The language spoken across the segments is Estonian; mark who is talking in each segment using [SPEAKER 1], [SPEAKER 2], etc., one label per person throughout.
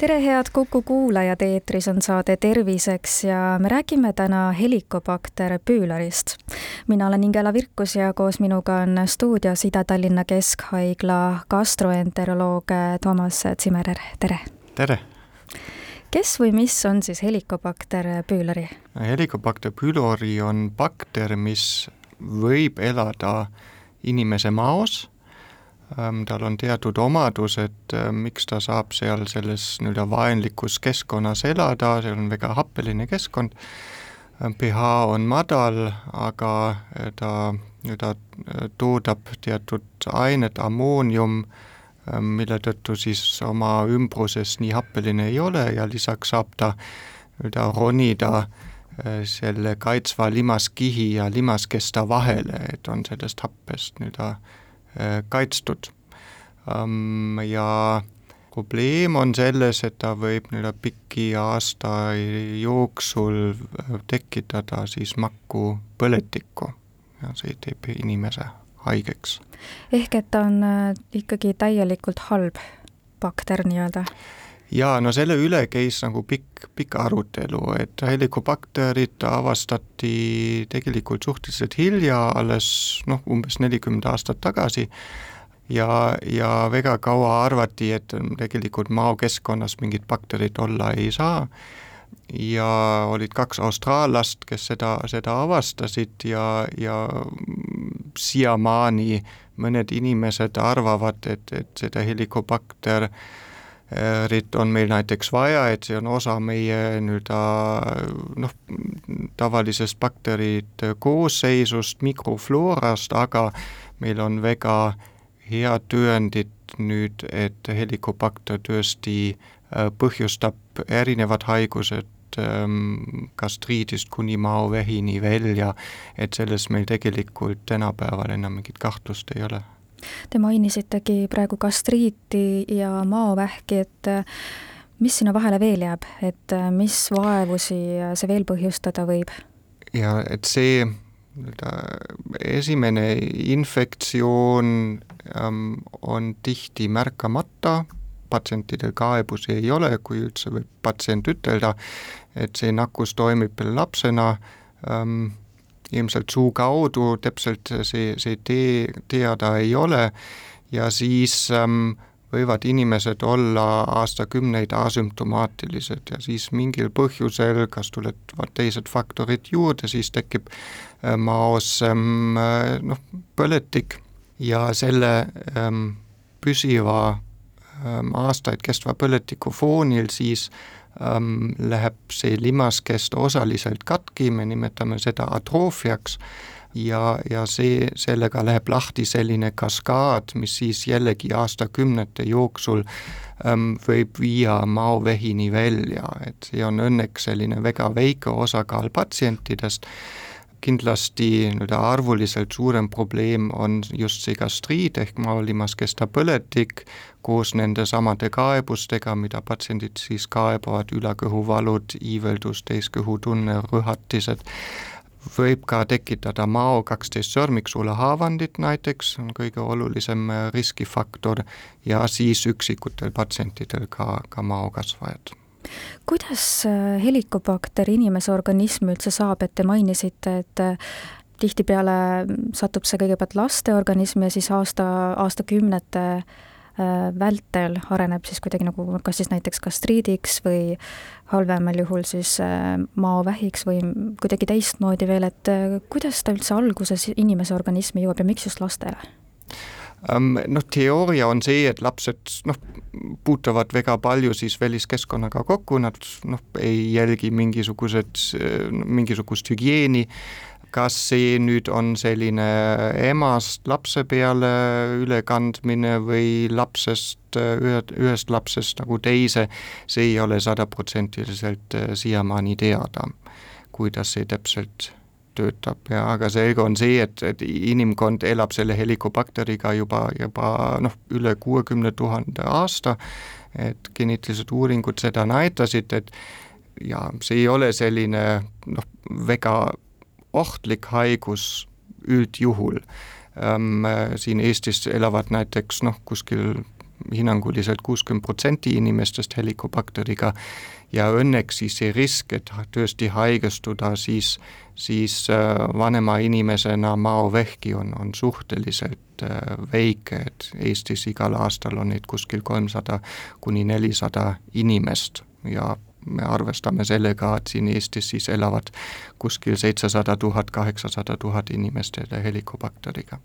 [SPEAKER 1] tere, head Kuku kuulajad, eetris on saade Terviseks ja me räägime täna helikobakter püülarist. mina olen Ingela Virkus ja koos minuga on stuudios Ida-Tallinna Keskhaigla gastroenteroloog Toomas Zimmerer, tere!
[SPEAKER 2] tere!
[SPEAKER 1] kes või mis on siis helikobakter püülari?
[SPEAKER 2] helikobakter pülori on bakter, mis võib elada inimese maos tal on teatud omadused, äh, miks ta saab seal selles nii-öelda vaenlikus keskkonnas elada, seal on väga happeline keskkond, äh, pH on madal, aga äh, ta nii-öelda toodab teatud ainet, ammoonium, mille tõttu siis oma ümbruses nii happeline ei ole ja lisaks saab ta nii-öelda ronida selle kaitsva limaskihi ja limaskesta vahele, et on sellest happest nii-öelda Äh, kaitstud. Ähm, ja probleem on selles, et ta võib nii-öelda pikki aasta jooksul äh, tekitada siis makku põletikku ja see teeb inimese haigeks.
[SPEAKER 1] ehk et ta on äh, ikkagi täielikult halb bakter nii-öelda?
[SPEAKER 2] Jaa, no selle üle käis nagu pikk, pikk arutelu, et helikobakterid avastati tegelikult suhteliselt hilja, alles noh, umbes nelikümmend aastat tagasi, ja, ja väga kaua arvati, et tegelikult maokeskkonnas mingit bakterit olla ei saa. Ja olid kaks austraallast, kes seda, seda avastasid ja, ja siiamaani mõned inimesed arvavad, et, et seda helikobakter äh, RIT on meil näiteks vaja, et see on osa meie nii-öelda noh, tavalisest bakterite koosseisust, mikrofloorast, aga meil on väga head tõendid nüüd, et helikobakter tõesti äh, põhjustab erinevad haigused, ähm, gastriidist kuni maovähini välja, et selles meil tegelikult tänapäeval enam mingit kahtlust ei ole
[SPEAKER 1] Te mainisitegi praegu gastriiti ja maovähki, et äh, mis sinna vahele veel jääb, et äh, mis vaevusi see veel põhjustada võib?
[SPEAKER 2] ja et see nii-öelda esimene infektsioon ähm, on tihti märkamata, patsientidel kaebusi ei ole, kui üldse võib patsient ütelda, et see nakkus toimib veel lapsena. Ähm,, ilmselt suu kaudu täpselt see, see tee teada ei ole. Ja siis ähm, võivad inimesed olla aastakümneid asümptomaatilised ja siis mingil põhjusel, kas tulevad teised faktorid juurde, siis tekib äh, maos ähm, äh, noh, põletik. Ja selle ähm, püsiva ähm, aastaid kestva põletiku foonil siis ähm, läheb see limaskest osaliselt katki, me nimetame seda atroofiaks, ja, ja see, sellega läheb lahti selline kaskaad, mis siis jällegi aastakümnete jooksul ähm, võib viia maovähini välja, et see on õnneks selline väga väike osakaal patsientidest kindlasti nii-öelda arvuliselt suurem probleem on just see gastriit ehk maolimaskesta põletik koos nende samade kaebustega, mida patsiendid siis kaebavad, ülakõhuvalud, iiveldus, täiskõhutunne, rühatised, võib ka tekitada mao kaksteist sõrmiksuule haavandit näiteks, on kõige olulisem riskifaktor, ja siis üksikutel patsientidel ka, ka maokasvajad
[SPEAKER 1] kuidas äh, helikobakter inimese organismi üldse saab, et te mainisite, et äh, tihtipeale satub see kõigepealt laste organismi ja siis aasta, aastakümnete äh, vältel areneb siis kuidagi nagu kas siis näiteks gastriidiks või halvemal juhul siis maovähiks või kuidagi teistmoodi veel, et kuidas ta üldse alguses inimese organismi jõuab ja miks just lastele?
[SPEAKER 2] Noh, teooria on see, et lapsed noh, puutuvad väga palju siis väliskeskkonnaga kokku, nad noh, ei jälgi mingisugused, mingisugust hügieeni, kas see nüüd on selline emast lapse peale ülekandmine või lapsest, ühe, ühest lapsest nagu teise, see ei ole sadaprotsendiliselt siiamaani teada, kuidas see täpselt töötab ja aga selge on see, et, et inimkond elab selle helikobakteriga juba, juba noh, üle kuuekümne tuhande aasta, et geneetilised uuringud seda näitasid, et ja see ei ole selline noh, väga ohtlik haigus üldjuhul ähm,. siin Eestis elavad näiteks noh, kuskil hinnanguliselt kuuskümmend protsenti inimestest helikobakteriga ja õnneks siis see risk, et tõesti haigestuda siis, siis äh, vanema inimesena maovähki on, on suhteliselt äh, väike, et Eestis igal aastal on neid kuskil kolmsada kuni nelisada inimest. Ja me arvestame sellega, et siin Eestis siis elavad kuskil seitsesada tuhat, kaheksasada tuhat inimest helikobakteriga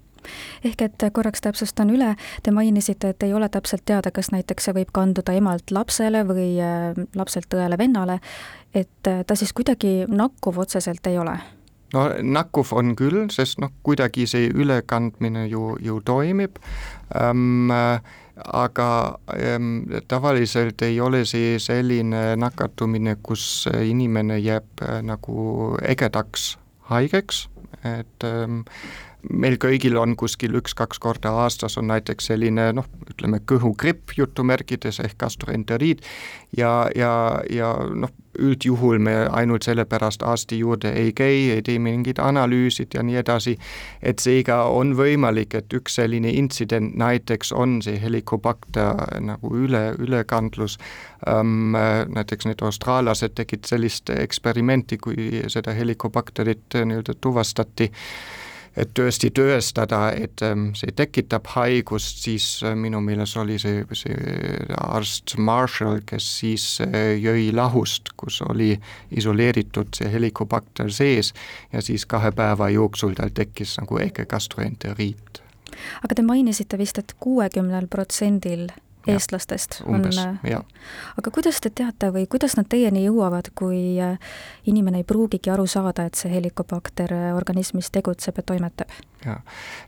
[SPEAKER 1] ehk et korraks täpsustan üle, te mainisite, et ei ole täpselt teada, kas näiteks see võib kanduda emalt lapsele või äh, lapselt õele-vennale, et äh, ta siis kuidagi nakkuv otseselt ei ole?
[SPEAKER 2] No nakkuv on küll, sest noh, kuidagi see ülekandmine ju, ju toimib. Ähm,, aga ähm, tavaliselt ei ole see selline nakatumine, kus inimene jääb äh, nagu ägedaks haigeks, et ähm, meil kõigil on kuskil üks-kaks korda aastas on näiteks selline noh, ütleme kõhugripp jutumärkides ehk gastroenteriit ja, ja, ja noh, üldjuhul me ainult sellepärast arsti juurde ei käi, ei tee mingid analüüsid ja nii edasi, et seega on võimalik, et üks selline intsident näiteks on see helikobakter nagu üle, ülekandlus. Ähm,, näiteks need austraallased tegid sellist eksperimenti, kui seda helikobakterit nii-öelda tuvastati et tõesti tõestada, et ähm, see tekitab haigust, siis äh, minu meelest oli see, see arst Marshall, kes siis äh, jõi lahust, kus oli isoleeritud see helikobakter sees ja siis kahe päeva jooksul tal tekkis nagu äge gastroenteriit.
[SPEAKER 1] aga te mainisite vist et, et kuuekümnel protsendil eestlastest
[SPEAKER 2] umbes,
[SPEAKER 1] on, äh, aga kuidas te teate või kuidas nad teieni jõuavad, kui äh, inimene ei pruugigi aru saada, et see helikobakter äh, organismis tegutseb ja toimetab?
[SPEAKER 2] jaa,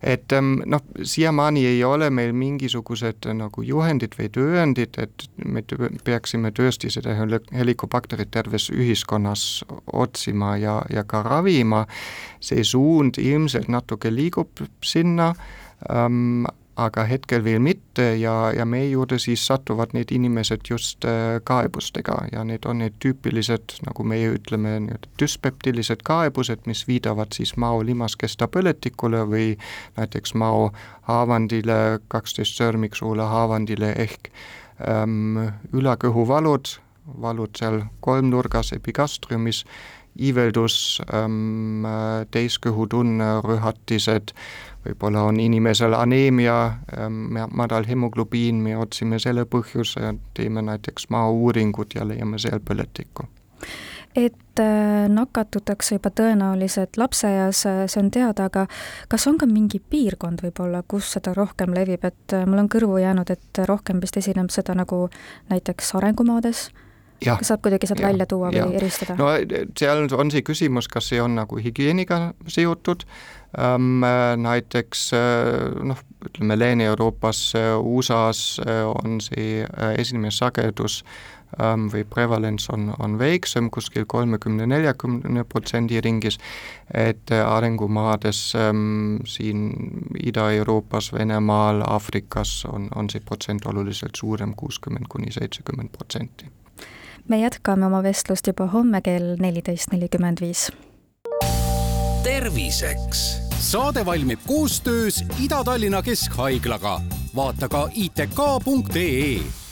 [SPEAKER 2] et ähm, noh, siiamaani ei ole meil mingisugused nagu juhendid või tõendid, et me peaksime tõesti seda helikobakterit terves ühiskonnas otsima ja, ja ka ravima, see suund ilmselt natuke liigub sinna ähm,, aga hetkel veel mitte ja, ja meie juurde siis satuvad need inimesed just äh, kaebustega ja need on need tüüpilised, nagu meie ütleme, nii-öelda düspeptilised kaebused, mis viidavad siis mao limaskesta põletikule või näiteks mao haavandile, kaksteist sõrmiksuule haavandile ehk ähm, ülakõhuvalud, valud seal kolmnurgas epigastriumis, iiveldus ähm,, täiskõhutunne, rühatised, võib-olla on inimesel aneemia, ähm, madal hemoglobiin, me otsime selle põhjuse, teeme näiteks maauuringud ja leiame seal põletikku.
[SPEAKER 1] Et äh, nakatutakse juba tõenäoliselt lapseeas, äh, see on teada, aga kas on ka mingi piirkond võib-olla, kus seda rohkem levib, et äh, mul on kõrvu jäänud, et rohkem vist esineb seda nagu näiteks arengumaades kas saab kuidagi sealt välja tuua või ja. eristada?
[SPEAKER 2] no seal on see küsimus, kas see on nagu hügieeniga seotud. Ähm,, näiteks noh, ütleme Lääne-Euroopas, USA-s on see esimene sagedus ähm, või prevalents on, on väiksem, kuskil kolmekümne, neljakümne protsendi ringis, et arengumaades ähm, siin Ida-Euroopas, Venemaal, Aafrikas on, on see protsent oluliselt suurem, kuuskümmend kuni seitsekümmend protsenti
[SPEAKER 1] me jätkame oma vestlust juba homme kell neliteist nelikümmend viis.
[SPEAKER 3] terviseks. saade valmib koostöös Ida-Tallinna Keskhaiglaga. vaata ka itk.ee